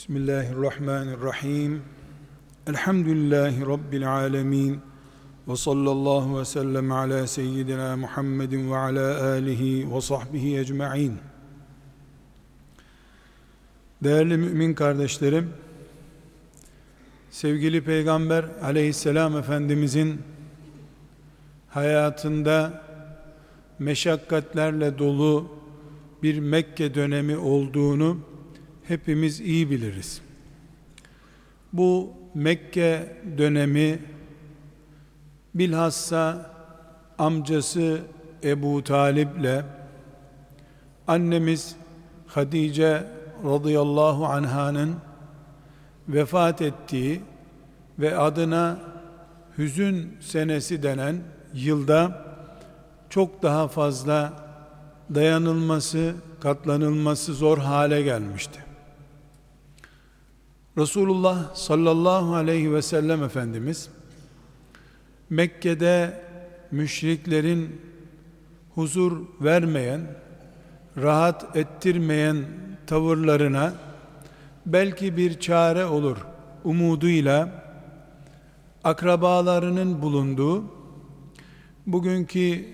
Bismillahirrahmanirrahim. Elhamdülillahi Rabbil alemin. Ve sallallahu ve sellem ala seyyidina Muhammedin ve ala alihi ve sahbihi ecma'in. Değerli mümin kardeşlerim, sevgili Peygamber aleyhisselam Efendimizin hayatında meşakkatlerle dolu bir Mekke dönemi olduğunu hepimiz iyi biliriz. Bu Mekke dönemi bilhassa amcası Ebu Talib'le annemiz Hadice radıyallahu anhanın vefat ettiği ve adına hüzün senesi denen yılda çok daha fazla dayanılması, katlanılması zor hale gelmişti. Resulullah sallallahu aleyhi ve sellem Efendimiz Mekke'de müşriklerin huzur vermeyen, rahat ettirmeyen tavırlarına belki bir çare olur umuduyla akrabalarının bulunduğu bugünkü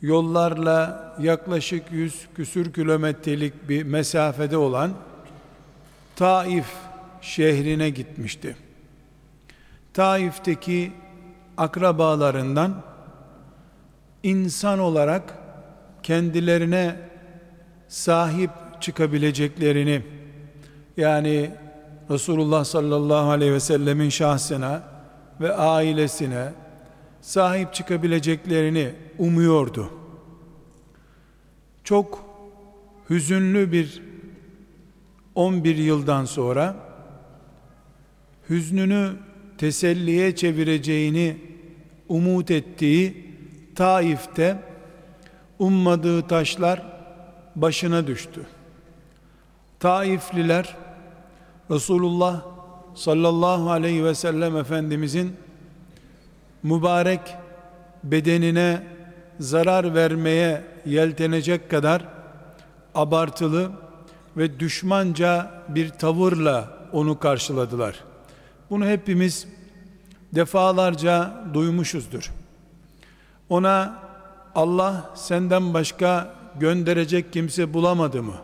yollarla yaklaşık yüz küsür kilometrelik bir mesafede olan Taif şehrine gitmişti. Taif'teki akrabalarından insan olarak kendilerine sahip çıkabileceklerini yani Resulullah sallallahu aleyhi ve sellemin şahsına ve ailesine sahip çıkabileceklerini umuyordu. Çok hüzünlü bir 11 yıldan sonra hüznünü teselliye çevireceğini umut ettiği Taif'te ummadığı taşlar başına düştü. Taifliler Resulullah sallallahu aleyhi ve sellem Efendimizin mübarek bedenine zarar vermeye yeltenecek kadar abartılı ve düşmanca bir tavırla onu karşıladılar. Bunu hepimiz defalarca duymuşuzdur. Ona Allah senden başka gönderecek kimse bulamadı mı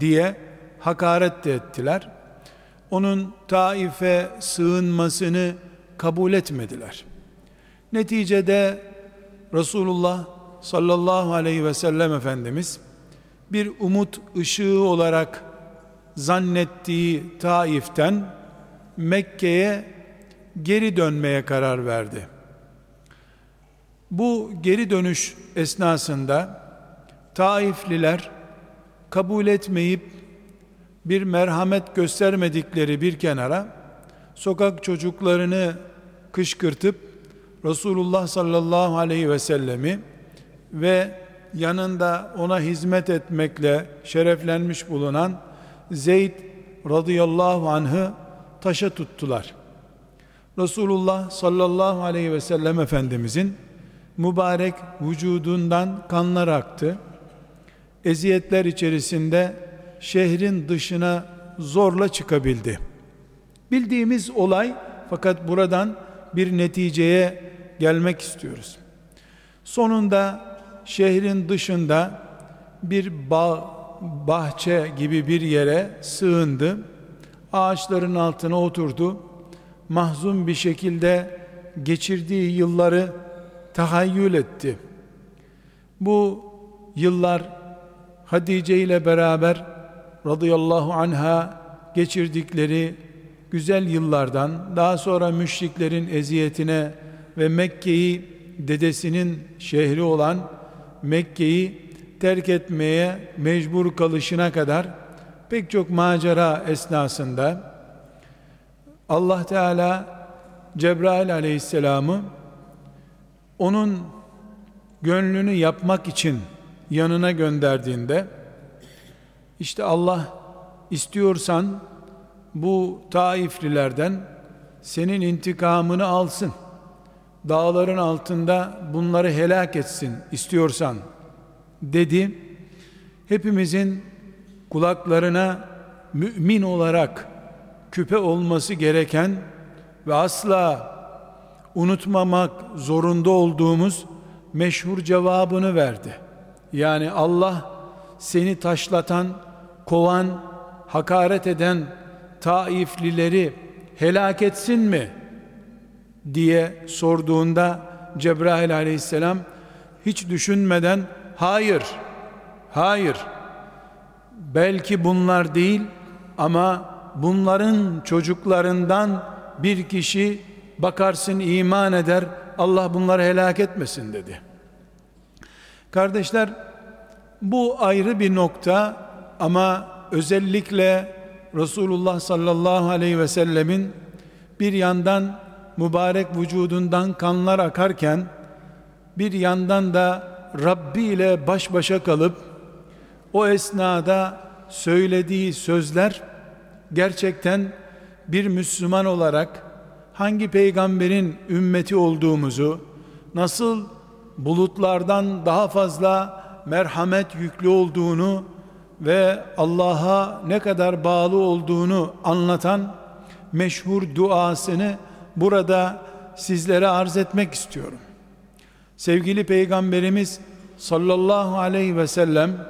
diye hakaret de ettiler. Onun Taif'e sığınmasını kabul etmediler. Neticede Resulullah sallallahu aleyhi ve sellem Efendimiz bir umut ışığı olarak zannettiği Taif'ten Mekke'ye geri dönmeye karar verdi. Bu geri dönüş esnasında Taifliler kabul etmeyip bir merhamet göstermedikleri bir kenara sokak çocuklarını kışkırtıp Resulullah sallallahu aleyhi ve sellemi ve yanında ona hizmet etmekle şereflenmiş bulunan Zeyd radıyallahu anh'ı taşa tuttular. Resulullah sallallahu aleyhi ve sellem Efendimizin mübarek vücudundan kanlar aktı. Eziyetler içerisinde şehrin dışına zorla çıkabildi. Bildiğimiz olay fakat buradan bir neticeye gelmek istiyoruz. Sonunda şehrin dışında bir bağ, bahçe gibi bir yere sığındı. Ağaçların altına oturdu. Mahzun bir şekilde geçirdiği yılları tahayyül etti. Bu yıllar Hatice ile beraber radıyallahu anha geçirdikleri güzel yıllardan daha sonra müşriklerin eziyetine ve Mekke'yi dedesinin şehri olan Mekke'yi terk etmeye mecbur kalışına kadar pek çok macera esnasında Allah Teala Cebrail aleyhisselamı onun gönlünü yapmak için yanına gönderdiğinde işte Allah istiyorsan bu Taiflilerden senin intikamını alsın. Dağların altında bunları helak etsin istiyorsan dedi. Hepimizin kulaklarına mümin olarak küpe olması gereken ve asla unutmamak zorunda olduğumuz meşhur cevabını verdi. Yani Allah seni taşlatan, kovan, hakaret eden Taiflileri helak etsin mi diye sorduğunda Cebrail aleyhisselam hiç düşünmeden hayır hayır belki bunlar değil ama bunların çocuklarından bir kişi bakarsın iman eder Allah bunları helak etmesin dedi. Kardeşler bu ayrı bir nokta ama özellikle Resulullah sallallahu aleyhi ve sellemin bir yandan mübarek vücudundan kanlar akarken bir yandan da Rabbi ile baş başa kalıp o esnada söylediği sözler gerçekten bir Müslüman olarak hangi peygamberin ümmeti olduğumuzu, nasıl bulutlardan daha fazla merhamet yüklü olduğunu ve Allah'a ne kadar bağlı olduğunu anlatan meşhur duasını burada sizlere arz etmek istiyorum. Sevgili Peygamberimiz sallallahu aleyhi ve sellem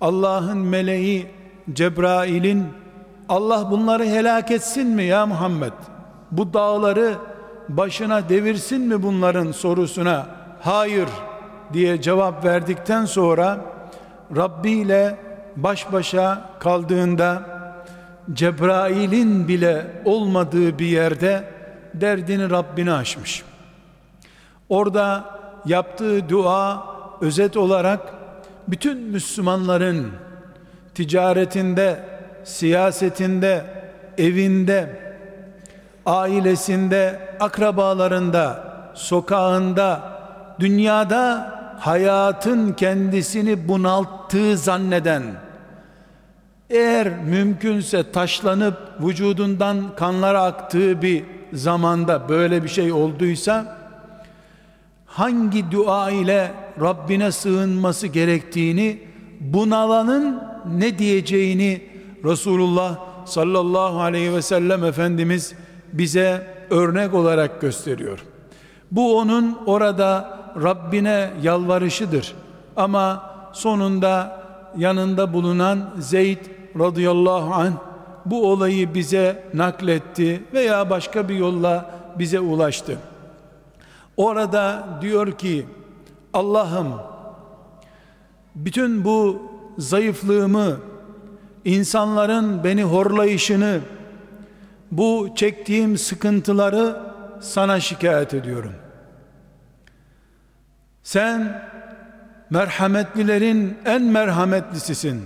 Allah'ın meleği Cebrail'in Allah bunları helak etsin mi ya Muhammed? Bu dağları başına devirsin mi bunların sorusuna hayır diye cevap verdikten sonra Rabbi ile baş başa kaldığında Cebrail'in bile olmadığı bir yerde derdini Rabbine aşmış. Orada yaptığı dua özet olarak bütün Müslümanların ticaretinde, siyasetinde, evinde, ailesinde, akrabalarında, sokağında, dünyada hayatın kendisini bunalttığı zanneden, eğer mümkünse taşlanıp vücudundan kanlar aktığı bir zamanda böyle bir şey olduysa, hangi dua ile Rabbine sığınması gerektiğini, bunalanın ne diyeceğini Resulullah sallallahu aleyhi ve sellem Efendimiz bize örnek olarak gösteriyor. Bu onun orada Rabbine yalvarışıdır. Ama sonunda yanında bulunan Zeyd radıyallahu anh bu olayı bize nakletti veya başka bir yolla bize ulaştı. Orada diyor ki Allah'ım bütün bu zayıflığımı insanların beni horlayışını bu çektiğim sıkıntıları sana şikayet ediyorum. Sen merhametlilerin en merhametlisisin.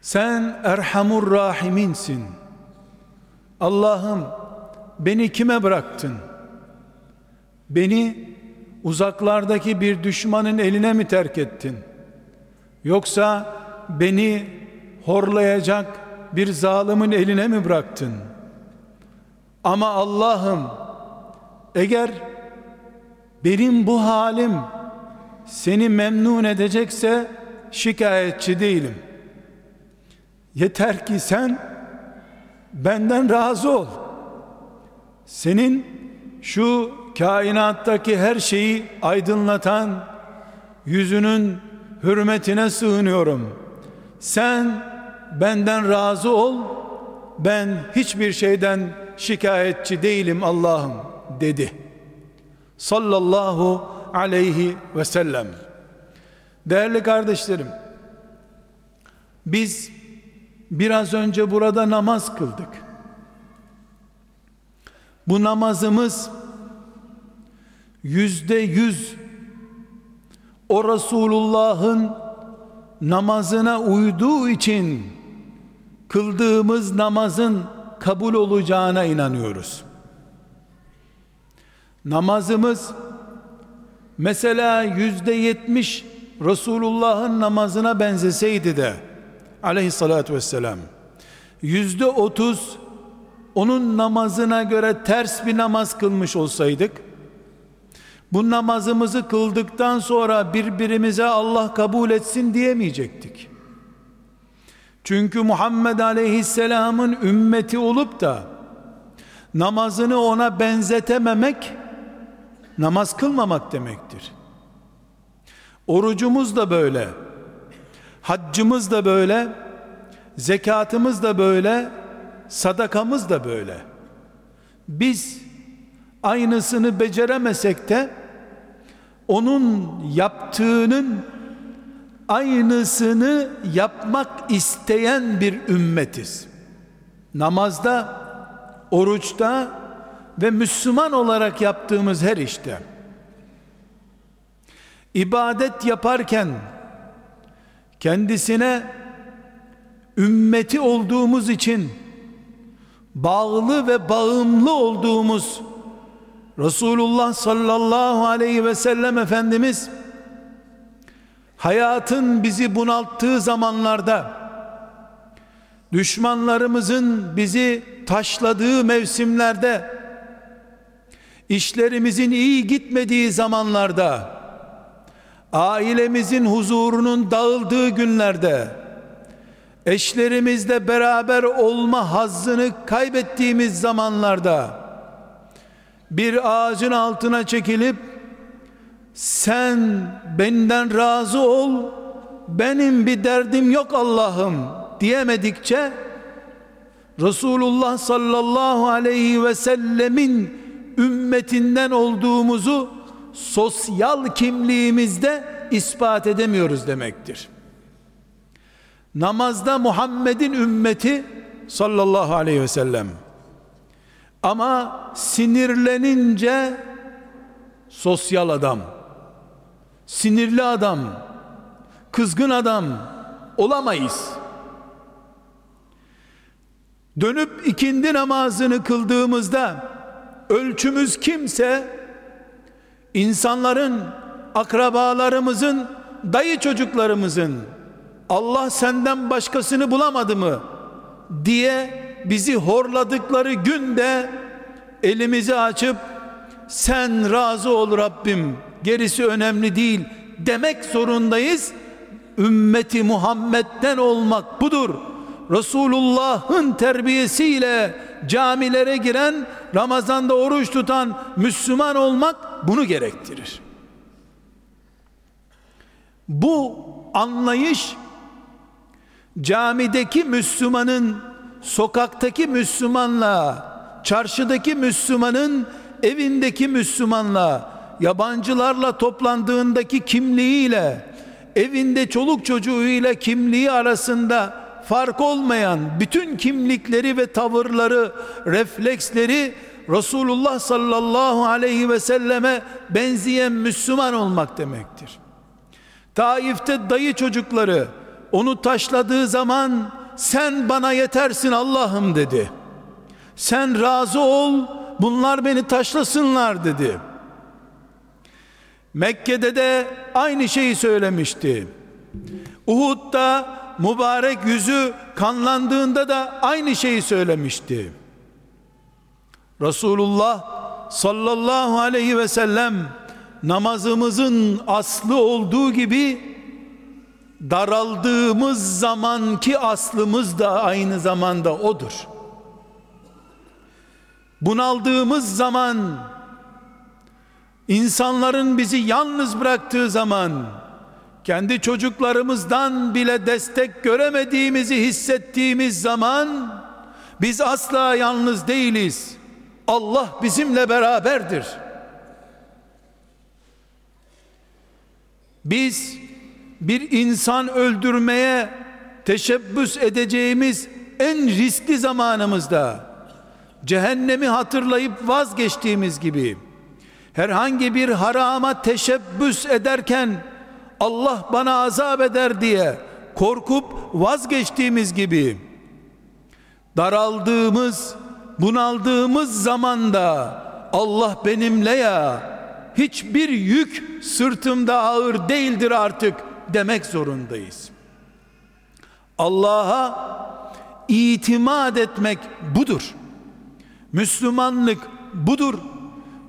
Sen Erhamur Rahiminsin. Allah'ım beni kime bıraktın? Beni uzaklardaki bir düşmanın eline mi terk ettin? Yoksa beni horlayacak bir zalimin eline mi bıraktın? Ama Allah'ım eğer benim bu halim seni memnun edecekse şikayetçi değilim. Yeter ki sen benden razı ol. Senin şu kainattaki her şeyi aydınlatan yüzünün hürmetine sığınıyorum. Sen benden razı ol. Ben hiçbir şeyden şikayetçi değilim Allah'ım dedi. Sallallahu aleyhi ve sellem. Değerli kardeşlerim, biz biraz önce burada namaz kıldık. Bu namazımız yüzde yüz o Resulullah'ın namazına uyduğu için kıldığımız namazın kabul olacağına inanıyoruz. Namazımız mesela yüzde yetmiş Resulullah'ın namazına benzeseydi de aleyhissalatü vesselam yüzde otuz onun namazına göre ters bir namaz kılmış olsaydık bu namazımızı kıldıktan sonra birbirimize Allah kabul etsin diyemeyecektik. Çünkü Muhammed Aleyhisselam'ın ümmeti olup da namazını ona benzetememek namaz kılmamak demektir. Orucumuz da böyle. Haccımız da böyle. Zekatımız da böyle. Sadakamız da böyle. Biz aynısını beceremesek de onun yaptığının aynısını yapmak isteyen bir ümmetiz. Namazda, oruçta ve Müslüman olarak yaptığımız her işte ibadet yaparken kendisine ümmeti olduğumuz için bağlı ve bağımlı olduğumuz Resulullah sallallahu aleyhi ve sellem Efendimiz hayatın bizi bunalttığı zamanlarda düşmanlarımızın bizi taşladığı mevsimlerde işlerimizin iyi gitmediği zamanlarda ailemizin huzurunun dağıldığı günlerde eşlerimizle beraber olma hazzını kaybettiğimiz zamanlarda bir ağacın altına çekilip sen benden razı ol benim bir derdim yok Allah'ım diyemedikçe Resulullah sallallahu aleyhi ve sellemin ümmetinden olduğumuzu sosyal kimliğimizde ispat edemiyoruz demektir. Namazda Muhammed'in ümmeti sallallahu aleyhi ve sellem ama sinirlenince sosyal adam sinirli adam kızgın adam olamayız. Dönüp ikindi namazını kıldığımızda ölçümüz kimse insanların akrabalarımızın dayı çocuklarımızın Allah senden başkasını bulamadı mı? diye bizi horladıkları günde elimizi açıp sen razı ol Rabbim gerisi önemli değil demek zorundayız. Ümmeti Muhammed'den olmak budur. Resulullah'ın terbiyesiyle camilere giren Ramazan'da oruç tutan Müslüman olmak bunu gerektirir. Bu anlayış camideki Müslümanın sokaktaki Müslümanla çarşıdaki Müslümanın evindeki Müslümanla yabancılarla toplandığındaki kimliğiyle evinde çoluk çocuğuyla kimliği arasında fark olmayan bütün kimlikleri ve tavırları, refleksleri Resulullah sallallahu aleyhi ve selleme benzeyen Müslüman olmak demektir. Taif'te dayı çocukları onu taşladığı zaman sen bana yetersin Allah'ım dedi. Sen razı ol bunlar beni taşlasınlar dedi. Mekke'de de aynı şeyi söylemişti. Uhud'da mübarek yüzü kanlandığında da aynı şeyi söylemişti. Resulullah sallallahu aleyhi ve sellem namazımızın aslı olduğu gibi daraldığımız zamanki aslımız da aynı zamanda odur. Bunaldığımız zaman insanların bizi yalnız bıraktığı zaman kendi çocuklarımızdan bile destek göremediğimizi hissettiğimiz zaman biz asla yalnız değiliz. Allah bizimle beraberdir.'' Biz bir insan öldürmeye teşebbüs edeceğimiz en riskli zamanımızda cehennemi hatırlayıp vazgeçtiğimiz gibi herhangi bir harama teşebbüs ederken Allah bana azap eder diye korkup vazgeçtiğimiz gibi daraldığımız bunaldığımız zamanda Allah benimle ya hiçbir yük sırtımda ağır değildir artık demek zorundayız. Allah'a itimat etmek budur. Müslümanlık budur.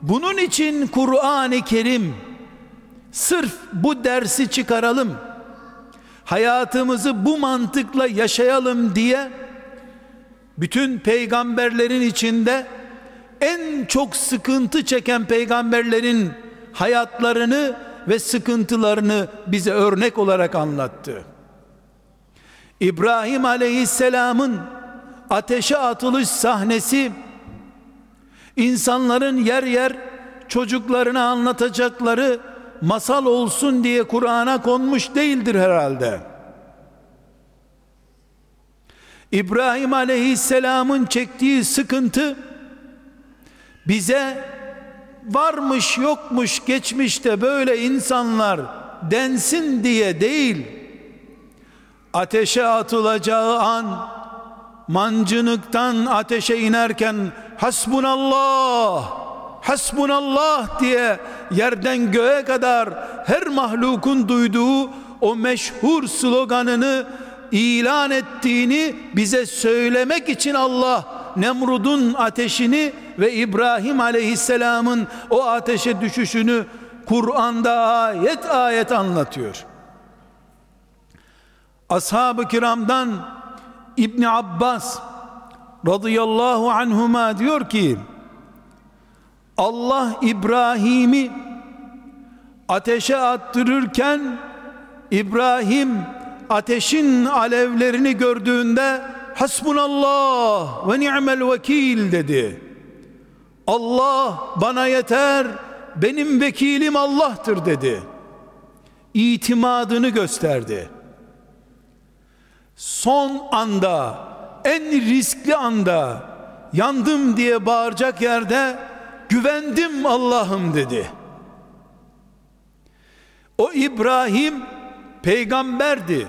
Bunun için Kur'an-ı Kerim sırf bu dersi çıkaralım. hayatımızı bu mantıkla yaşayalım diye bütün peygamberlerin içinde en çok sıkıntı çeken peygamberlerin hayatlarını ve sıkıntılarını bize örnek olarak anlattı. İbrahim Aleyhisselam'ın ateşe atılış sahnesi insanların yer yer çocuklarına anlatacakları masal olsun diye Kur'an'a konmuş değildir herhalde. İbrahim Aleyhisselam'ın çektiği sıkıntı bize varmış yokmuş geçmişte böyle insanlar densin diye değil. Ateşe atılacağı an mancınıktan ateşe inerken hasbunallah hasbunallah diye yerden göğe kadar her mahlukun duyduğu o meşhur sloganını ilan ettiğini bize söylemek için Allah Nemrud'un ateşini ve İbrahim aleyhisselamın o ateşe düşüşünü Kur'an'da ayet ayet anlatıyor. Ashab-ı kiramdan İbni Abbas radıyallahu anhuma diyor ki Allah İbrahim'i ateşe attırırken İbrahim ateşin alevlerini gördüğünde hasbunallah ve ni'mel vekil dedi. Allah bana yeter, benim vekilim Allah'tır dedi. İtimadını gösterdi. Son anda, en riskli anda yandım diye bağıracak yerde güvendim Allah'ım dedi. O İbrahim peygamberdi.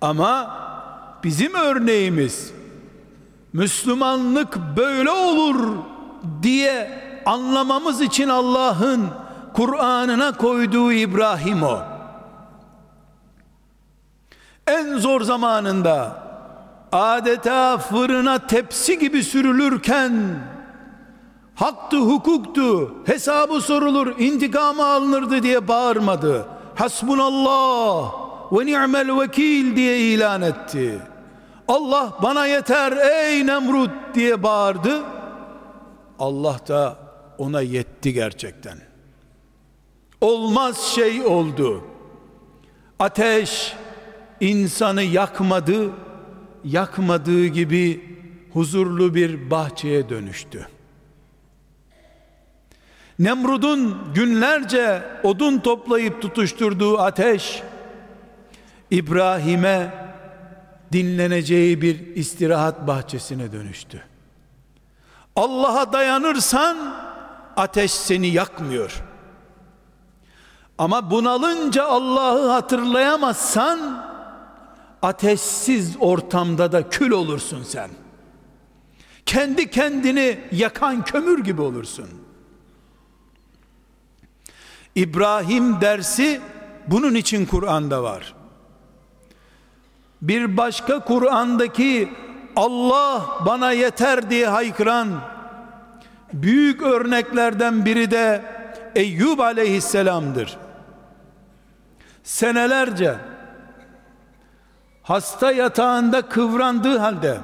Ama bizim örneğimiz Müslümanlık böyle olur diye anlamamız için Allah'ın Kur'an'ına koyduğu İbrahim o. En zor zamanında adeta fırına tepsi gibi sürülürken haktı hukuktu hesabı sorulur intikamı alınırdı diye bağırmadı hasbunallah ve ni'mel vekil diye ilan etti Allah bana yeter ey Nemrut diye bağırdı. Allah da ona yetti gerçekten. Olmaz şey oldu. Ateş insanı yakmadı yakmadığı gibi huzurlu bir bahçeye dönüştü. Nemrud'un günlerce odun toplayıp tutuşturduğu ateş İbrahim'e dinleneceği bir istirahat bahçesine dönüştü. Allah'a dayanırsan ateş seni yakmıyor. Ama bunalınca Allah'ı hatırlayamazsan ateşsiz ortamda da kül olursun sen. Kendi kendini yakan kömür gibi olursun.'' İbrahim dersi bunun için Kur'an'da var. Bir başka Kur'an'daki Allah bana yeter diye haykıran büyük örneklerden biri de Eyyub aleyhisselamdır. Senelerce hasta yatağında kıvrandığı halde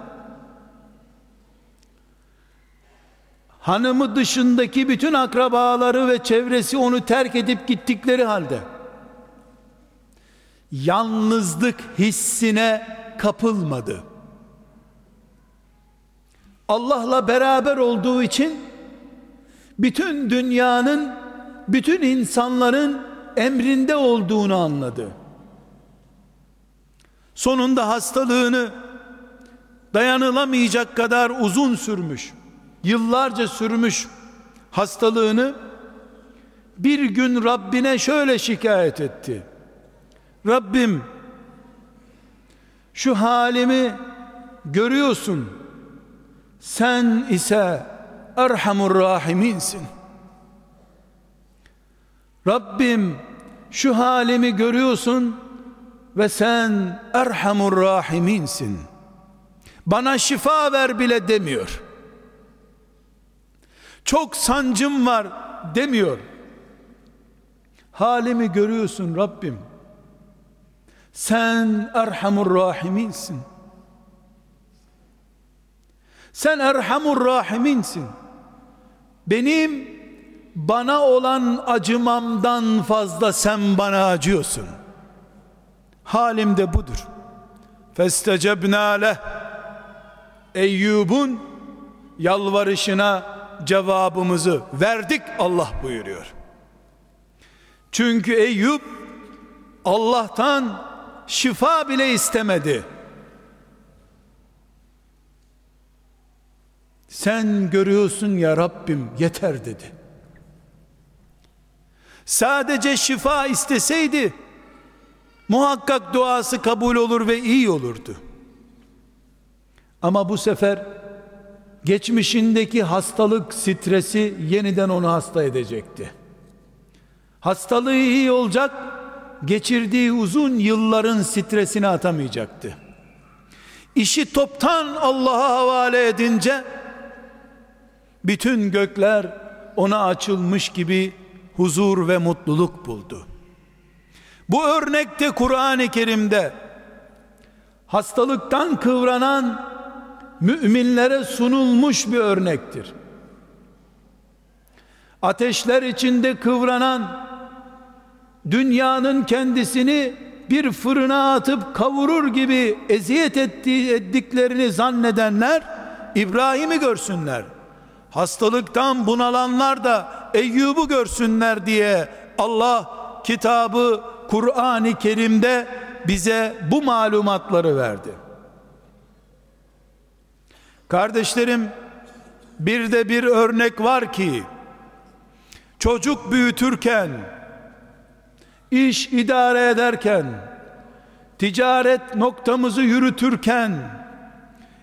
hanımı dışındaki bütün akrabaları ve çevresi onu terk edip gittikleri halde yalnızlık hissine kapılmadı. Allah'la beraber olduğu için bütün dünyanın bütün insanların emrinde olduğunu anladı. Sonunda hastalığını dayanılamayacak kadar uzun sürmüş yıllarca sürmüş hastalığını bir gün Rabbine şöyle şikayet etti. Rabbim şu halimi görüyorsun. Sen ise Erhamur Rahiminsin. Rabbim şu halimi görüyorsun ve sen Erhamur Rahiminsin. Bana şifa ver bile demiyor çok sancım var demiyor. Halimi görüyorsun Rabbim. Sen Erhamur Rahiminsin. Sen Erhamur Rahiminsin. Benim bana olan acımamdan fazla sen bana acıyorsun. Halim de budur. Festecebna leh. Eyyub'un yalvarışına cevabımızı verdik Allah buyuruyor. Çünkü Eyüp Allah'tan şifa bile istemedi. Sen görüyorsun ya Rabbim yeter dedi. Sadece şifa isteseydi muhakkak duası kabul olur ve iyi olurdu. Ama bu sefer geçmişindeki hastalık stresi yeniden onu hasta edecekti. Hastalığı iyi olacak, geçirdiği uzun yılların stresini atamayacaktı. İşi toptan Allah'a havale edince bütün gökler ona açılmış gibi huzur ve mutluluk buldu. Bu örnekte Kur'an-ı Kerim'de hastalıktan kıvranan müminlere sunulmuş bir örnektir. Ateşler içinde kıvranan dünyanın kendisini bir fırına atıp kavurur gibi eziyet ettiği, ettiklerini zannedenler İbrahim'i görsünler. Hastalıktan bunalanlar da Eyyub'u görsünler diye Allah kitabı Kur'an-ı Kerim'de bize bu malumatları verdi. Kardeşlerim bir de bir örnek var ki çocuk büyütürken iş idare ederken ticaret noktamızı yürütürken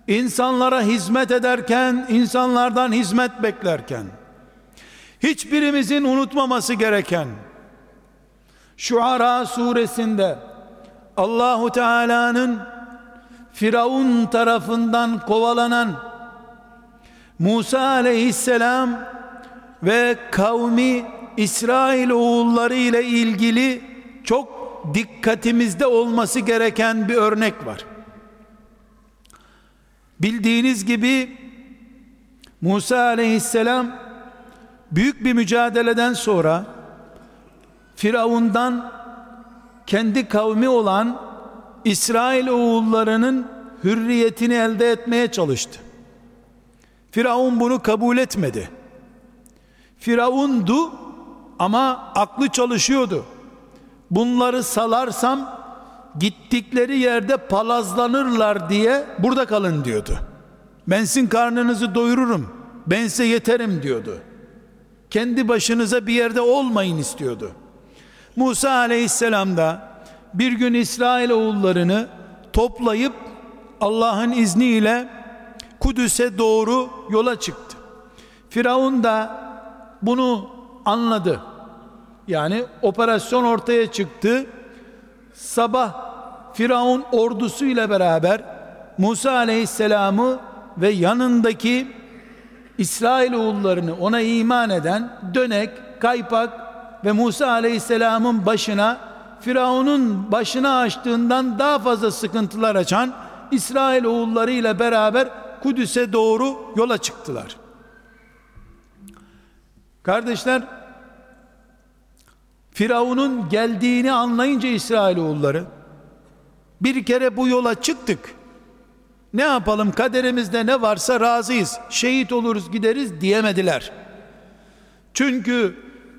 insanlara hizmet ederken insanlardan hizmet beklerken hiçbirimizin unutmaması gereken Şuara suresinde Allahu Teala'nın Firavun tarafından kovalanan Musa aleyhisselam ve kavmi İsrail oğulları ile ilgili çok dikkatimizde olması gereken bir örnek var. Bildiğiniz gibi Musa aleyhisselam büyük bir mücadeleden sonra Firavundan kendi kavmi olan İsrail oğullarının hürriyetini elde etmeye çalıştı. Firavun bunu kabul etmedi. Firavundu ama aklı çalışıyordu. Bunları salarsam gittikleri yerde palazlanırlar diye burada kalın diyordu. Ben sizin karnınızı doyururum. Ben size yeterim diyordu. Kendi başınıza bir yerde olmayın istiyordu. Musa aleyhisselam da bir gün İsrail oğullarını toplayıp Allah'ın izniyle Kudüs'e doğru yola çıktı. Firavun da bunu anladı. Yani operasyon ortaya çıktı. Sabah Firavun ordusu ile beraber Musa aleyhisselamı ve yanındaki İsrail oğullarını ona iman eden dönek, kaypak ve Musa aleyhisselamın başına Firavun'un başına açtığından daha fazla sıkıntılar açan İsrail oğulları ile beraber Kudüs'e doğru yola çıktılar. Kardeşler Firavun'un geldiğini anlayınca İsrail oğulları bir kere bu yola çıktık. Ne yapalım kaderimizde ne varsa razıyız. Şehit oluruz gideriz diyemediler. Çünkü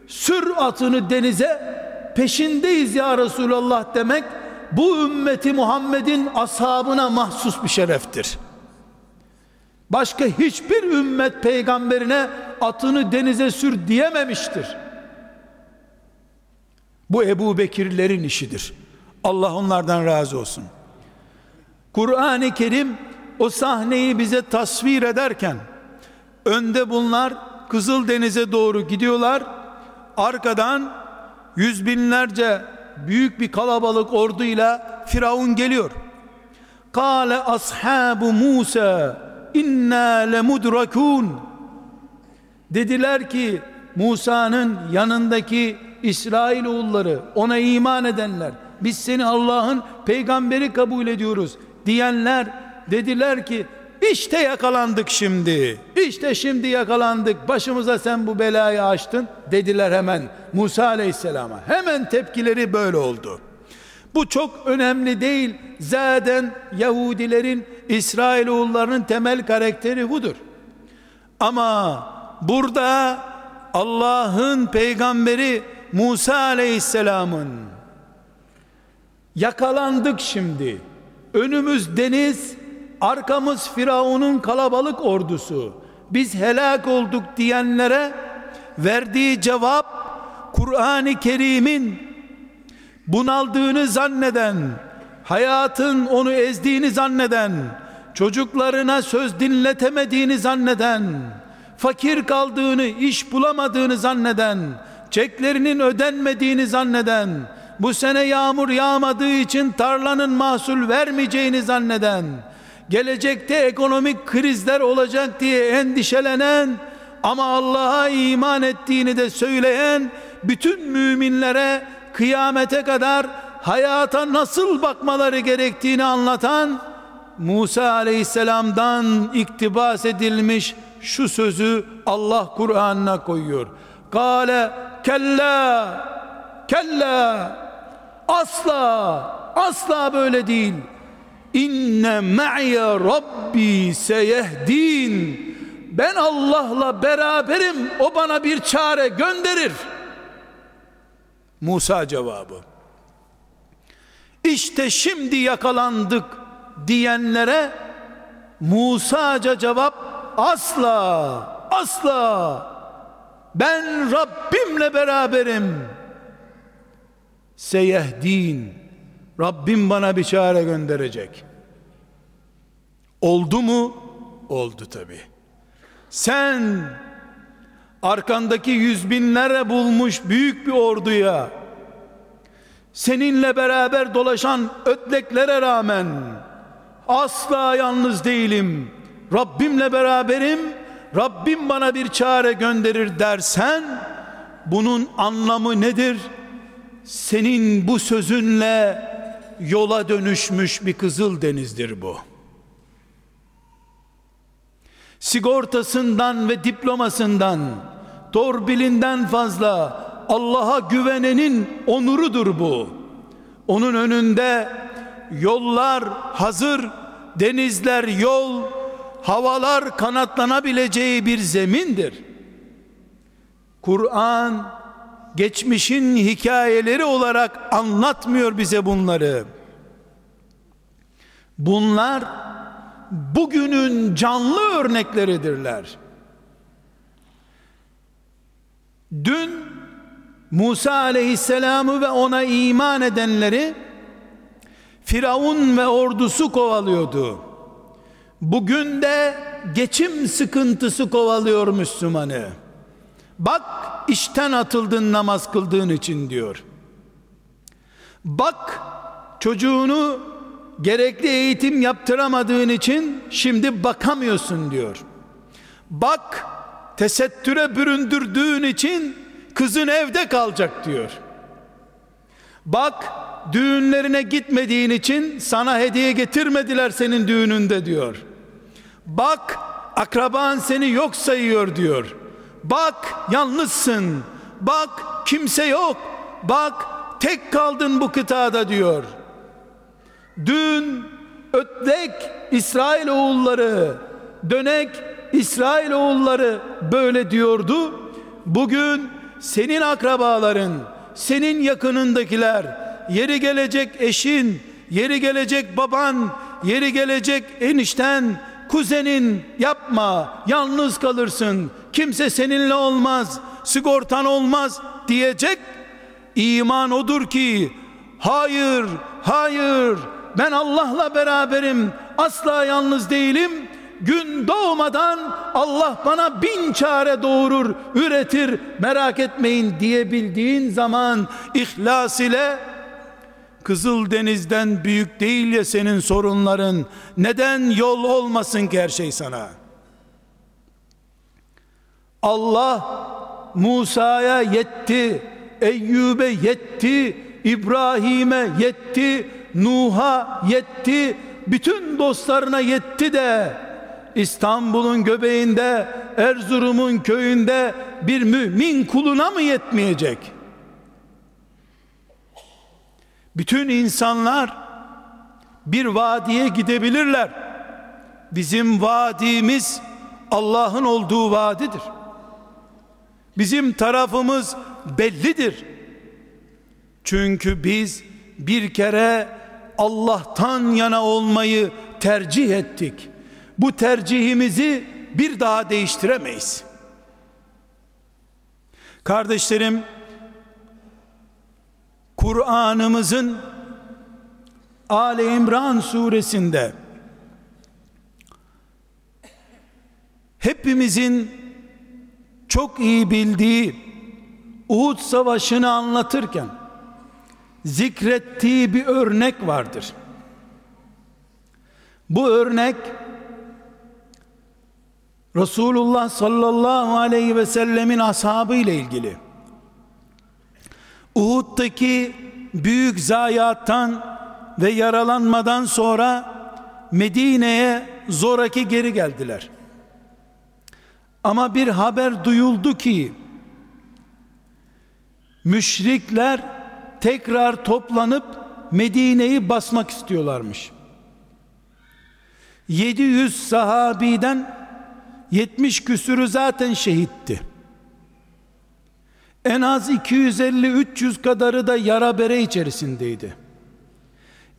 sür atını denize peşindeyiz ya Resulallah demek bu ümmeti Muhammed'in ashabına mahsus bir şereftir. Başka hiçbir ümmet peygamberine atını denize sür diyememiştir. Bu Ebu Bekirlerin işidir. Allah onlardan razı olsun. Kur'an-ı Kerim o sahneyi bize tasvir ederken önde bunlar Kızıl Denize doğru gidiyorlar. Arkadan yüz binlerce büyük bir kalabalık orduyla Firavun geliyor. Kale ashabu Musa inna lemudrakun dediler ki Musa'nın yanındaki İsrail oğulları ona iman edenler biz seni Allah'ın peygamberi kabul ediyoruz diyenler dediler ki işte yakalandık şimdi. İşte şimdi yakalandık. Başımıza sen bu belayı açtın dediler hemen Musa Aleyhisselam'a. Hemen tepkileri böyle oldu. Bu çok önemli değil. Zaten Yahudilerin İsrailoğullarının temel karakteri budur. Ama burada Allah'ın peygamberi Musa Aleyhisselam'ın yakalandık şimdi. Önümüz deniz, arkamız Firavun'un kalabalık ordusu. Biz helak olduk diyenlere verdiği cevap Kur'an-ı Kerim'in bunaldığını zanneden, hayatın onu ezdiğini zanneden, çocuklarına söz dinletemediğini zanneden, fakir kaldığını, iş bulamadığını zanneden, çeklerinin ödenmediğini zanneden, bu sene yağmur yağmadığı için tarlanın mahsul vermeyeceğini zanneden, gelecekte ekonomik krizler olacak diye endişelenen ama Allah'a iman ettiğini de söyleyen bütün müminlere kıyamete kadar hayata nasıl bakmaları gerektiğini anlatan Musa aleyhisselamdan iktibas edilmiş şu sözü Allah Kur'an'ına koyuyor. Kale kella kella asla asla böyle değil. İnne ma'iye rabbi seyehdin. Ben Allah'la beraberim. O bana bir çare gönderir. Musa cevabı. İşte şimdi yakalandık diyenlere Musa'ca cevap asla asla. Ben Rabbimle beraberim. Seyehdin Rabbim bana bir çare gönderecek. Oldu mu? Oldu tabi sen arkandaki yüz binlere bulmuş büyük bir orduya seninle beraber dolaşan ötleklere rağmen asla yalnız değilim Rabbimle beraberim Rabbim bana bir çare gönderir dersen bunun anlamı nedir? Senin bu sözünle yola dönüşmüş bir kızıl denizdir bu. Sigortasından ve diplomasından, torbilinden fazla Allah'a güvenenin onurudur bu. Onun önünde yollar hazır, denizler yol, havalar kanatlanabileceği bir zemindir. Kur'an geçmişin hikayeleri olarak anlatmıyor bize bunları. Bunlar bugünün canlı örnekleridirler. Dün Musa aleyhisselamı ve ona iman edenleri Firavun ve ordusu kovalıyordu. Bugün de geçim sıkıntısı kovalıyor Müslümanı. Bak işten atıldın namaz kıldığın için diyor. Bak çocuğunu gerekli eğitim yaptıramadığın için şimdi bakamıyorsun diyor. Bak tesettüre büründürdüğün için kızın evde kalacak diyor. Bak düğünlerine gitmediğin için sana hediye getirmediler senin düğününde diyor. Bak akraban seni yok sayıyor diyor. Bak yalnızsın. Bak kimse yok. Bak tek kaldın bu kıtada diyor. Dün ötlek İsrail oğulları, dönek İsrail oğulları böyle diyordu. Bugün senin akrabaların, senin yakınındakiler, yeri gelecek eşin, yeri gelecek baban, yeri gelecek enişten, kuzenin yapma, yalnız kalırsın, kimse seninle olmaz, sigortan olmaz diyecek. İman odur ki, hayır, hayır, ben Allah'la beraberim, asla yalnız değilim, gün doğmadan Allah bana bin çare doğurur, üretir, merak etmeyin diyebildiğin zaman ihlas ile Kızıl Deniz'den büyük değil ya senin sorunların. Neden yol olmasın ki her şey sana? Allah Musa'ya yetti, Eyyub'e yetti, İbrahim'e yetti, Nuh'a yetti, bütün dostlarına yetti de İstanbul'un göbeğinde, Erzurum'un köyünde bir mümin kuluna mı yetmeyecek? Bütün insanlar bir vadiye gidebilirler. Bizim vadimiz Allah'ın olduğu vadidir. Bizim tarafımız bellidir. Çünkü biz bir kere Allah'tan yana olmayı tercih ettik. Bu tercihimizi bir daha değiştiremeyiz. Kardeşlerim, Kur'an'ımızın Ali İmran suresinde hepimizin çok iyi bildiği Uhud savaşını anlatırken zikrettiği bir örnek vardır. Bu örnek Resulullah sallallahu aleyhi ve sellemin ashabı ile ilgili. Uhud'daki büyük zayiattan ve yaralanmadan sonra Medine'ye zoraki geri geldiler. Ama bir haber duyuldu ki müşrikler tekrar toplanıp Medine'yi basmak istiyorlarmış. 700 sahabiden 70 küsürü zaten şehitti. En az 250-300 kadarı da yara bere içerisindeydi.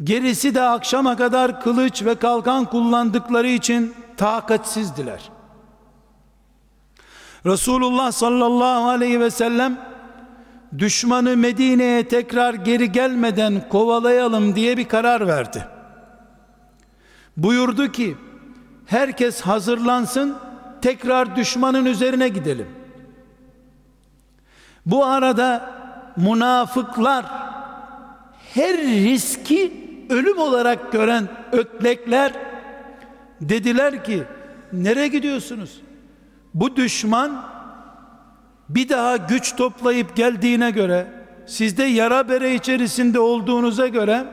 Gerisi de akşama kadar kılıç ve kalkan kullandıkları için takatsizdiler. Resulullah sallallahu aleyhi ve sellem düşmanı Medine'ye tekrar geri gelmeden kovalayalım diye bir karar verdi. Buyurdu ki herkes hazırlansın tekrar düşmanın üzerine gidelim. Bu arada münafıklar her riski ölüm olarak gören ötlekler dediler ki nereye gidiyorsunuz? Bu düşman bir daha güç toplayıp geldiğine göre sizde yara bere içerisinde olduğunuza göre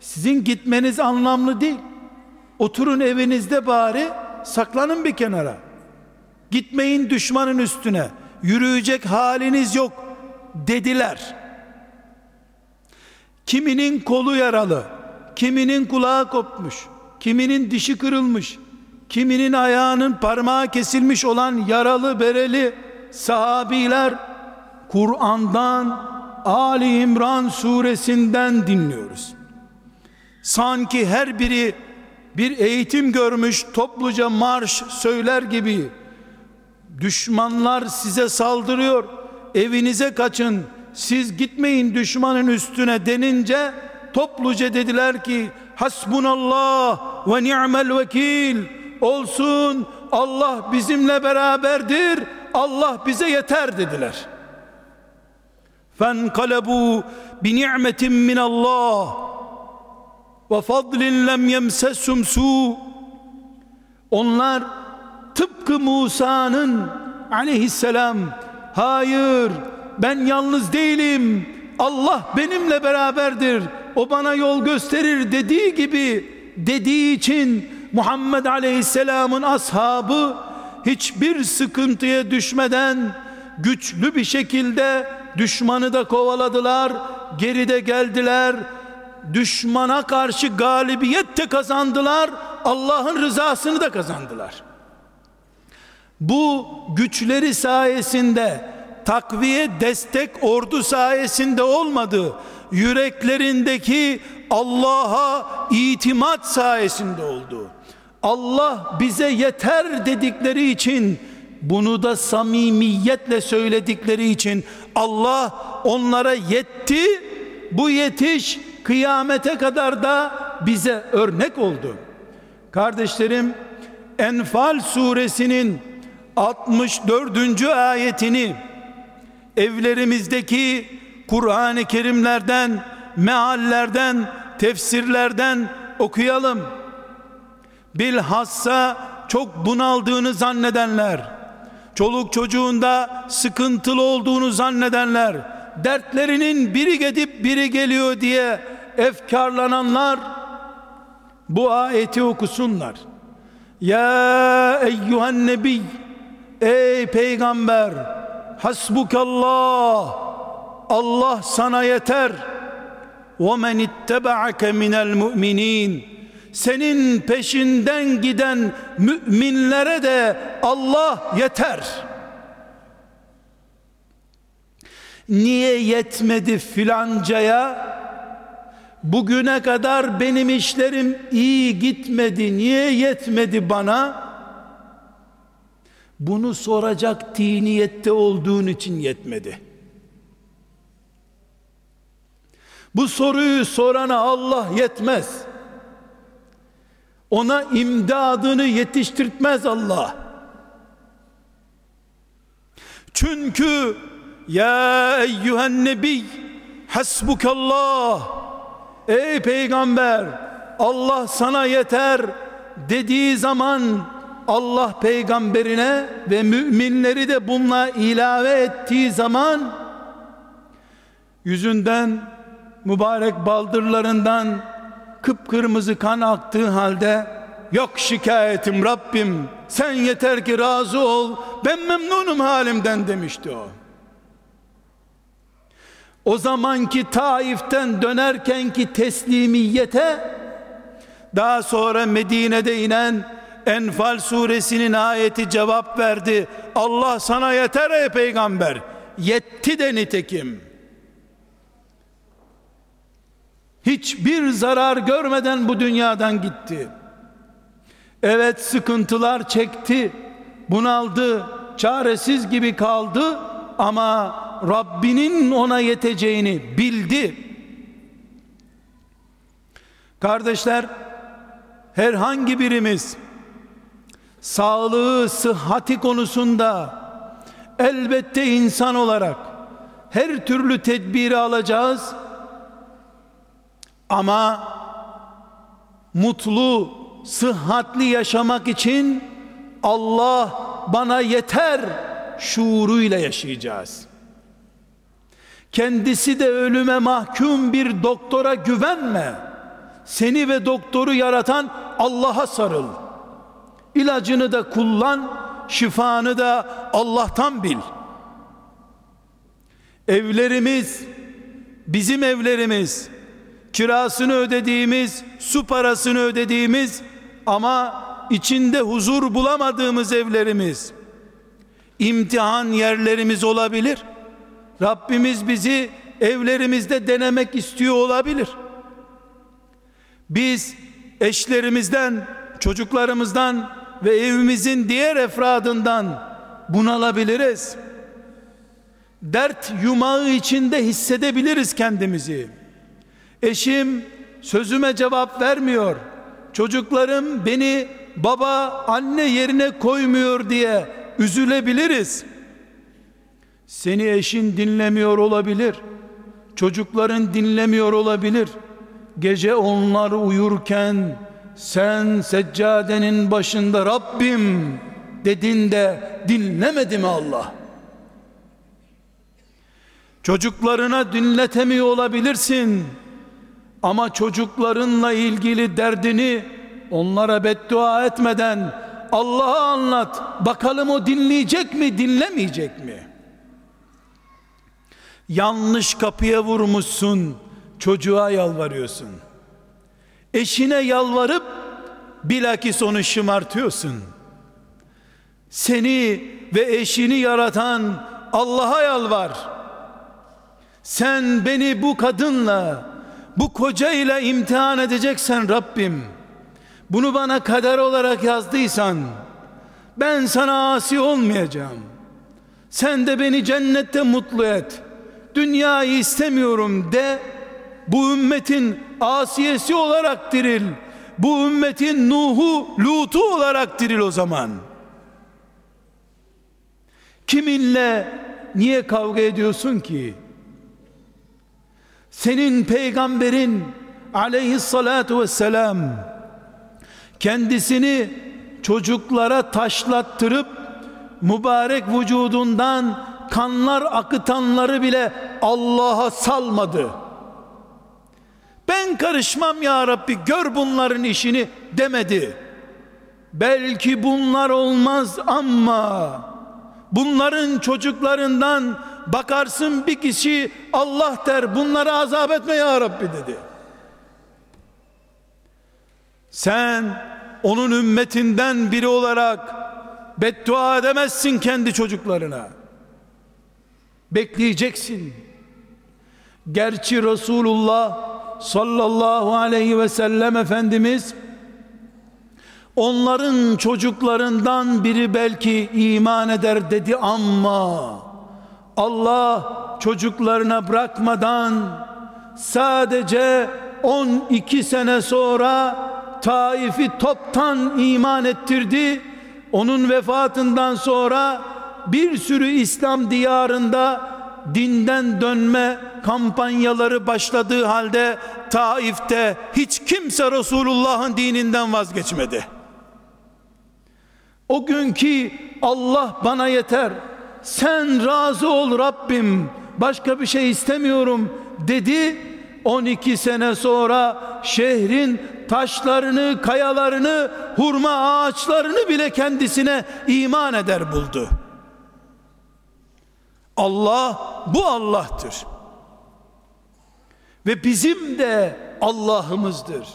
sizin gitmeniz anlamlı değil. Oturun evinizde bari saklanın bir kenara. Gitmeyin düşmanın üstüne. Yürüyecek haliniz yok dediler. Kiminin kolu yaralı, kiminin kulağı kopmuş, kiminin dişi kırılmış, kiminin ayağının parmağı kesilmiş olan yaralı bereli sahabiler Kur'an'dan Ali İmran suresinden dinliyoruz. Sanki her biri bir eğitim görmüş topluca marş söyler gibi. Düşmanlar size saldırıyor evinize kaçın siz gitmeyin düşmanın üstüne denince topluca dediler ki hasbunallah ve ni'mel vekil. Olsun Allah bizimle beraberdir Allah bize yeter dediler. Fenkalebu bi ni'metin minallah ve fadlin lem yemsesum su. Onlar tıpkı Musa'nın aleyhisselam hayır ben yalnız değilim. Allah benimle beraberdir. O bana yol gösterir. dediği gibi dediği için Muhammed Aleyhisselam'ın ashabı hiçbir sıkıntıya düşmeden güçlü bir şekilde düşmanı da kovaladılar, geride geldiler düşmana karşı galibiyet de kazandılar Allah'ın rızasını da kazandılar. Bu güçleri sayesinde takviye destek ordu sayesinde olmadı yüreklerindeki Allah'a itimat sayesinde oldu. Allah bize yeter dedikleri için bunu da samimiyetle söyledikleri için Allah onlara yetti bu yetiş kıyamete kadar da bize örnek oldu kardeşlerim Enfal suresinin 64. ayetini evlerimizdeki Kur'an-ı Kerimlerden, meallerden, tefsirlerden okuyalım. Bilhassa çok bunaldığını zannedenler, çoluk çocuğunda sıkıntılı olduğunu zannedenler, dertlerinin biri gidip biri geliyor diye efkarlananlar bu ayeti okusunlar. Ya eyyühen nebi ey peygamber hasbukallah Allah sana yeter ve men ittebaake minel mu'minin senin peşinden giden müminlere de Allah yeter. Niye yetmedi filancaya? Bugüne kadar benim işlerim iyi gitmedi. Niye yetmedi bana? Bunu soracak tiniyette olduğun için yetmedi. Bu soruyu sorana Allah yetmez. Ona imdadını yetiştirtmez Allah. Çünkü ya eyyühen nebi hasbukallah ey peygamber Allah sana yeter dediği zaman Allah peygamberine ve müminleri de bununla ilave ettiği zaman yüzünden mübarek baldırlarından kıpkırmızı kan aktığı halde yok şikayetim Rabbim sen yeter ki razı ol ben memnunum halimden demişti o. O zamanki Taif'ten dönerkenki teslimiyete daha sonra Medine'de inen Enfal suresinin ayeti cevap verdi. Allah sana yeter ey peygamber. Yetti de nitekim. Hiçbir zarar görmeden bu dünyadan gitti. Evet sıkıntılar çekti, bunaldı, çaresiz gibi kaldı ama Rabbinin ona yeteceğini bildi. Kardeşler, herhangi birimiz sağlığı, sıhhati konusunda elbette insan olarak her türlü tedbiri alacağız. Ama mutlu, sıhhatli yaşamak için Allah bana yeter şuuruyla yaşayacağız. Kendisi de ölüme mahkum bir doktora güvenme. Seni ve doktoru yaratan Allah'a sarıl. İlacını da kullan, şifanı da Allah'tan bil. Evlerimiz, bizim evlerimiz, kirasını ödediğimiz, su parasını ödediğimiz ama içinde huzur bulamadığımız evlerimiz, imtihan yerlerimiz olabilir. Rabbimiz bizi evlerimizde denemek istiyor olabilir. Biz eşlerimizden, çocuklarımızdan ve evimizin diğer efradından bunalabiliriz. Dert yumağı içinde hissedebiliriz kendimizi. Eşim sözüme cevap vermiyor. Çocuklarım beni baba anne yerine koymuyor diye üzülebiliriz. Seni eşin dinlemiyor olabilir. Çocukların dinlemiyor olabilir. Gece onlar uyurken sen seccadenin başında Rabbim dedin de dinlemedi mi Allah? Çocuklarına dinletemiyor olabilirsin. Ama çocuklarınla ilgili derdini onlara beddua etmeden Allah'a anlat. Bakalım o dinleyecek mi, dinlemeyecek mi? Yanlış kapıya vurmuşsun, çocuğa yalvarıyorsun. Eşine yalvarıp bilakis onu şımartıyorsun. Seni ve eşini yaratan Allah'a yalvar. Sen beni bu kadınla, bu kocayla imtihan edeceksen Rabbim, bunu bana kader olarak yazdıysan, ben sana asi olmayacağım. Sen de beni cennette mutlu et. Dünyayı istemiyorum de, bu ümmetin asiyesi olarak diril. Bu ümmetin Nuh'u, Lut'u olarak diril o zaman. Kiminle niye kavga ediyorsun ki? Senin peygamberin aleyhissalatu vesselam kendisini çocuklara taşlattırıp mübarek vücudundan kanlar akıtanları bile Allah'a salmadı. Ben karışmam ya Rabbi gör bunların işini demedi. Belki bunlar olmaz ama bunların çocuklarından bakarsın bir kişi Allah der bunları azap etme ya Rabbi dedi. Sen onun ümmetinden biri olarak beddua edemezsin kendi çocuklarına. Bekleyeceksin. Gerçi Resulullah sallallahu aleyhi ve sellem Efendimiz onların çocuklarından biri belki iman eder dedi ama Allah çocuklarına bırakmadan sadece 12 sene sonra Taif'i toptan iman ettirdi. Onun vefatından sonra bir sürü İslam diyarında dinden dönme kampanyaları başladığı halde Taif'te hiç kimse Resulullah'ın dininden vazgeçmedi. O günkü Allah bana yeter. Sen razı ol Rabbim. Başka bir şey istemiyorum dedi. 12 sene sonra şehrin taşlarını, kayalarını, hurma ağaçlarını bile kendisine iman eder buldu. Allah bu Allah'tır. Ve bizim de Allah'ımızdır.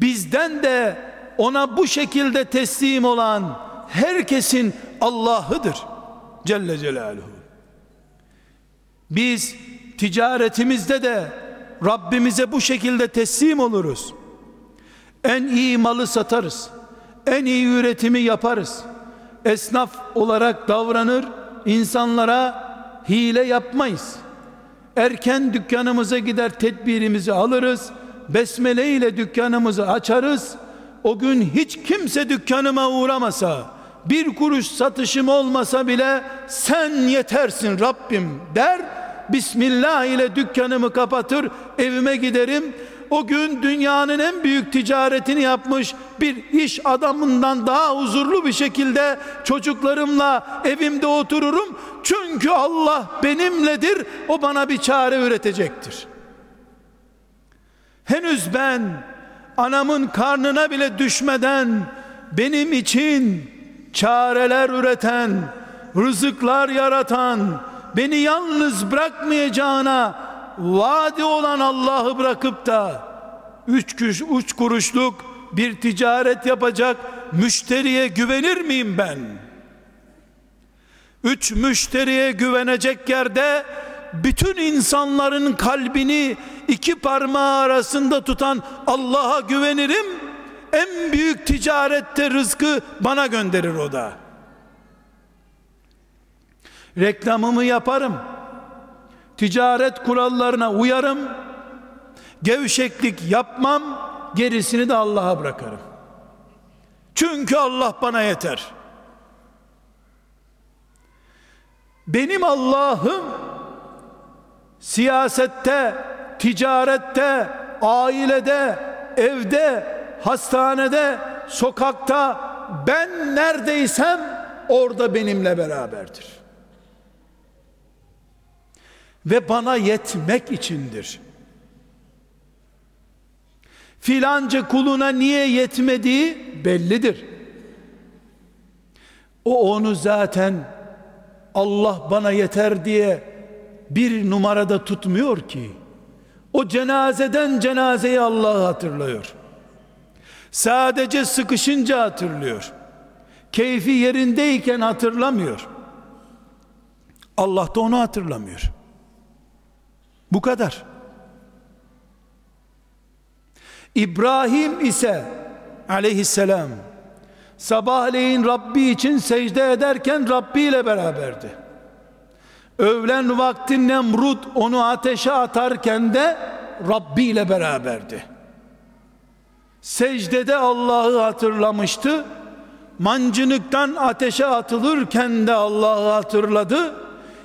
Bizden de ona bu şekilde teslim olan herkesin Allah'ıdır. Celle Celaluhu. Biz ticaretimizde de Rabbimize bu şekilde teslim oluruz. En iyi malı satarız. En iyi üretimi yaparız. Esnaf olarak davranır, insanlara hile yapmayız. Erken dükkanımıza gider tedbirimizi alırız. Besmele ile dükkanımızı açarız. O gün hiç kimse dükkanıma uğramasa, bir kuruş satışım olmasa bile sen yetersin Rabbim der Bismillah ile dükkanımı kapatır evime giderim. O gün dünyanın en büyük ticaretini yapmış bir iş adamından daha huzurlu bir şekilde çocuklarımla evimde otururum. Çünkü Allah benimledir o bana bir çare üretecektir. Henüz ben anamın karnına bile düşmeden benim için çareler üreten rızıklar yaratan beni yalnız bırakmayacağına vaadi olan Allah'ı bırakıp da üç, kuruş, üç kuruşluk bir ticaret yapacak müşteriye güvenir miyim ben? Üç müşteriye güvenecek yerde bütün insanların kalbini iki parmağı arasında tutan Allah'a güvenirim. En büyük ticarette rızkı bana gönderir o da reklamımı yaparım. Ticaret kurallarına uyarım. Gevşeklik yapmam. Gerisini de Allah'a bırakırım. Çünkü Allah bana yeter. Benim Allah'ım siyasette, ticarette, ailede, evde, hastanede, sokakta ben neredeysem orada benimle beraberdir ve bana yetmek içindir. Filanca kuluna niye yetmediği bellidir. O onu zaten Allah bana yeter diye bir numarada tutmuyor ki. O cenazeden cenazeye Allah'ı hatırlıyor. Sadece sıkışınca hatırlıyor. Keyfi yerindeyken hatırlamıyor. Allah da onu hatırlamıyor. Bu kadar. İbrahim ise aleyhisselam sabahleyin Rabbi için secde ederken Rabbi ile beraberdi. Öğlen vakti Nemrut onu ateşe atarken de Rabbi ile beraberdi. Secdede Allah'ı hatırlamıştı. Mancınıktan ateşe atılırken de Allah'ı hatırladı.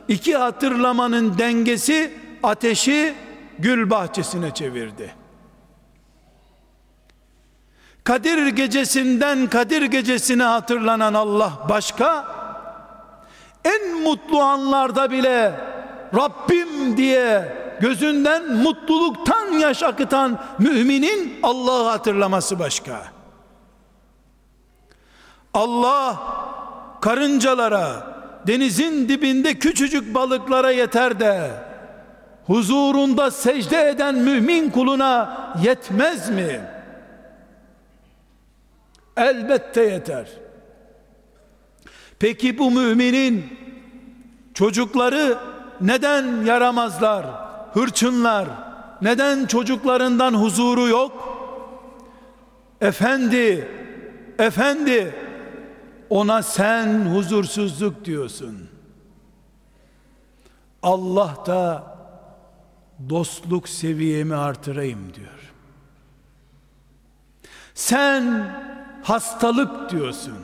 İki hatırlamanın dengesi ateşi gül bahçesine çevirdi. Kadir gecesinden Kadir gecesine hatırlanan Allah başka, en mutlu anlarda bile Rabbim diye gözünden mutluluktan yaş akıtan müminin Allah'ı hatırlaması başka. Allah karıncalara, denizin dibinde küçücük balıklara yeter de huzurunda secde eden mümin kuluna yetmez mi? Elbette yeter. Peki bu müminin çocukları neden yaramazlar, hırçınlar, neden çocuklarından huzuru yok? Efendi, efendi, ona sen huzursuzluk diyorsun. Allah da dostluk seviyemi artırayım diyor. Sen hastalık diyorsun.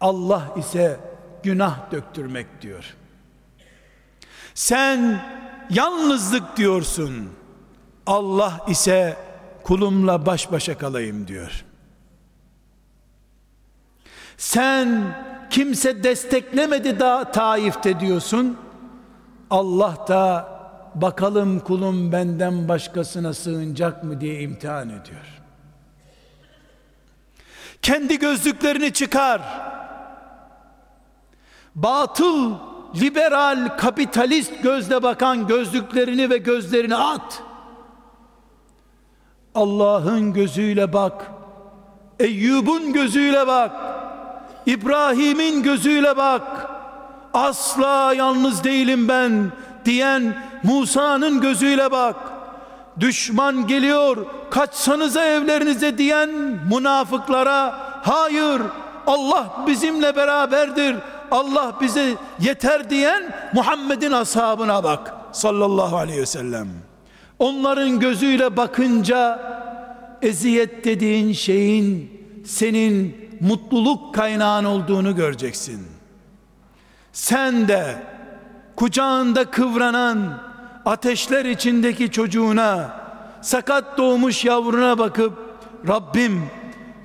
Allah ise günah döktürmek diyor. Sen yalnızlık diyorsun. Allah ise kulumla baş başa kalayım diyor. Sen kimse desteklemedi da Taif'te diyorsun. Allah da bakalım kulum benden başkasına sığınacak mı diye imtihan ediyor. Kendi gözlüklerini çıkar. Batıl, liberal, kapitalist gözle bakan gözlüklerini ve gözlerini at. Allah'ın gözüyle bak. Eyyub'un gözüyle bak. İbrahim'in gözüyle bak. Asla yalnız değilim ben diyen Musa'nın gözüyle bak. Düşman geliyor, kaçsanıza evlerinize diyen münafıklara hayır Allah bizimle beraberdir. Allah bize yeter diyen Muhammed'in ashabına bak sallallahu aleyhi ve sellem. Onların gözüyle bakınca eziyet dediğin şeyin senin mutluluk kaynağın olduğunu göreceksin. Sen de kucağında kıvranan ateşler içindeki çocuğuna sakat doğmuş yavruna bakıp Rabbim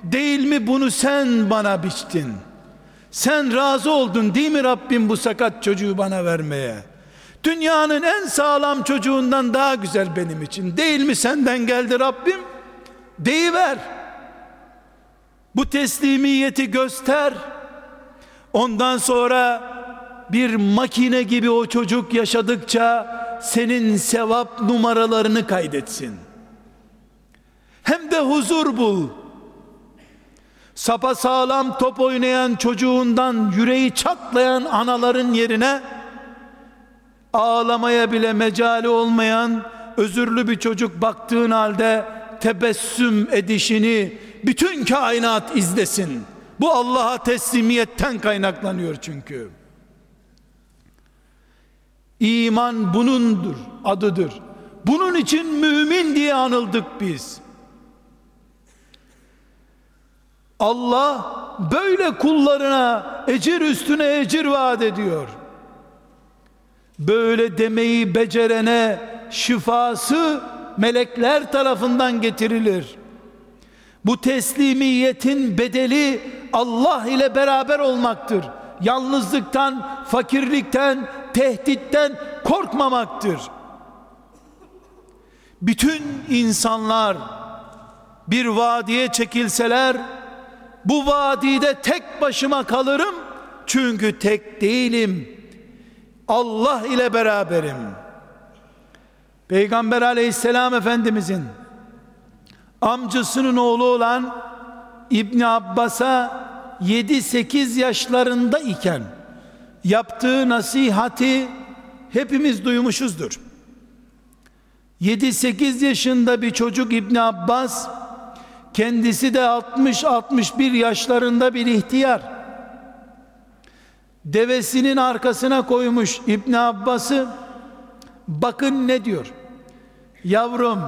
değil mi bunu sen bana biçtin? Sen razı oldun değil mi Rabbim bu sakat çocuğu bana vermeye? Dünyanın en sağlam çocuğundan daha güzel benim için. Değil mi senden geldi Rabbim? Deyiver. Bu teslimiyeti göster. Ondan sonra bir makine gibi o çocuk yaşadıkça senin sevap numaralarını kaydetsin. Hem de huzur bul. Sapa sağlam top oynayan çocuğundan yüreği çatlayan anaların yerine ağlamaya bile mecali olmayan özürlü bir çocuk baktığın halde tebessüm edişini bütün kainat izlesin. Bu Allah'a teslimiyetten kaynaklanıyor çünkü. İman bunundur, adıdır. Bunun için mümin diye anıldık biz. Allah böyle kullarına ecir üstüne ecir vaat ediyor. Böyle demeyi becerene şifası melekler tarafından getirilir. Bu teslimiyetin bedeli Allah ile beraber olmaktır. Yalnızlıktan, fakirlikten, tehditten korkmamaktır. Bütün insanlar bir vadiye çekilseler bu vadide tek başıma kalırım çünkü tek değilim. Allah ile beraberim. Peygamber aleyhisselam efendimizin amcasının oğlu olan İbni Abbas'a 7-8 yaşlarında iken yaptığı nasihati hepimiz duymuşuzdur. 7-8 yaşında bir çocuk İbn Abbas kendisi de 60-61 yaşlarında bir ihtiyar. Devesinin arkasına koymuş İbn Abbas'ı bakın ne diyor? Yavrum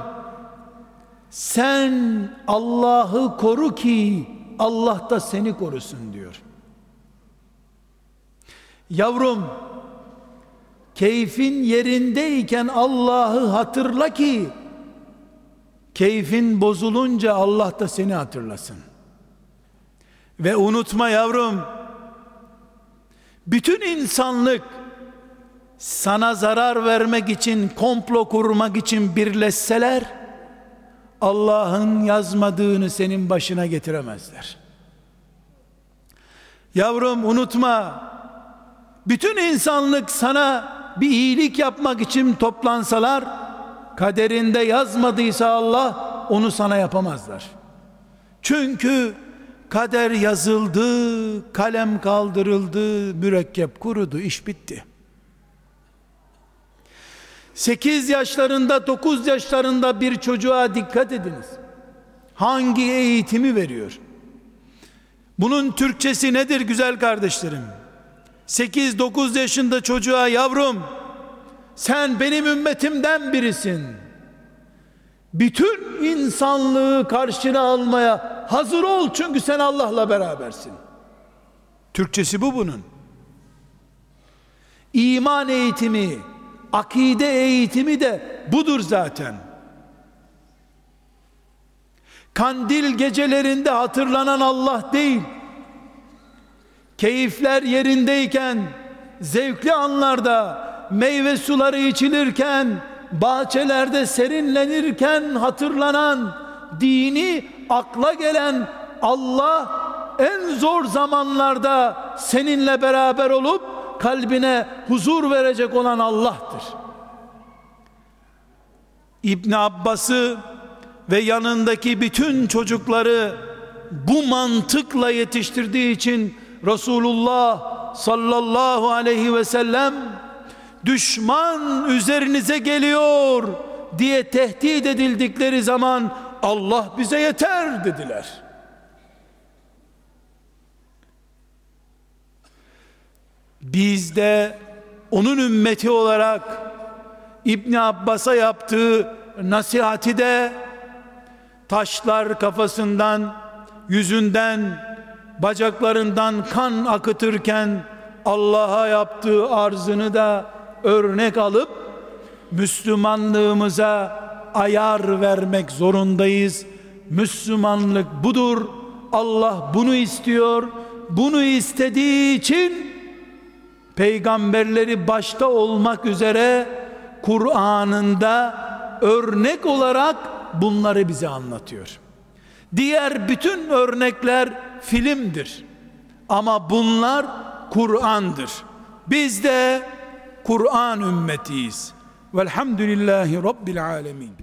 sen Allah'ı koru ki Allah da seni korusun diyor Yavrum keyfin yerindeyken Allah'ı hatırla ki keyfin bozulunca Allah da seni hatırlasın. Ve unutma yavrum bütün insanlık sana zarar vermek için, komplo kurmak için birleşseler, Allah'ın yazmadığını senin başına getiremezler. Yavrum unutma, bütün insanlık sana bir iyilik yapmak için toplansalar, kaderinde yazmadıysa Allah, onu sana yapamazlar. Çünkü kader yazıldı, kalem kaldırıldı, mürekkep kurudu, iş bitti. 8 yaşlarında 9 yaşlarında bir çocuğa dikkat ediniz. Hangi eğitimi veriyor? Bunun Türkçesi nedir güzel kardeşlerim? 8-9 yaşında çocuğa yavrum sen benim ümmetimden birisin. Bütün insanlığı karşına almaya hazır ol çünkü sen Allah'la berabersin. Türkçesi bu bunun. İman eğitimi, akide eğitimi de budur zaten. Kandil gecelerinde hatırlanan Allah değil. Keyifler yerindeyken, zevkli anlarda, meyve suları içilirken, bahçelerde serinlenirken hatırlanan, dini akla gelen Allah en zor zamanlarda seninle beraber olup kalbine huzur verecek olan Allah'tır. İbn Abbas'ı ve yanındaki bütün çocukları bu mantıkla yetiştirdiği için Resulullah sallallahu aleyhi ve sellem düşman üzerinize geliyor diye tehdit edildikleri zaman Allah bize yeter dediler. Biz de onun ümmeti olarak İbn Abbas'a yaptığı nasihati de taşlar kafasından, yüzünden, bacaklarından kan akıtırken Allah'a yaptığı arzını da örnek alıp Müslümanlığımıza ayar vermek zorundayız. Müslümanlık budur. Allah bunu istiyor. Bunu istediği için peygamberleri başta olmak üzere Kur'an'ında örnek olarak bunları bize anlatıyor. Diğer bütün örnekler filmdir. Ama bunlar Kur'an'dır. Biz de Kur'an ümmetiyiz. Velhamdülillahi Rabbil alemin.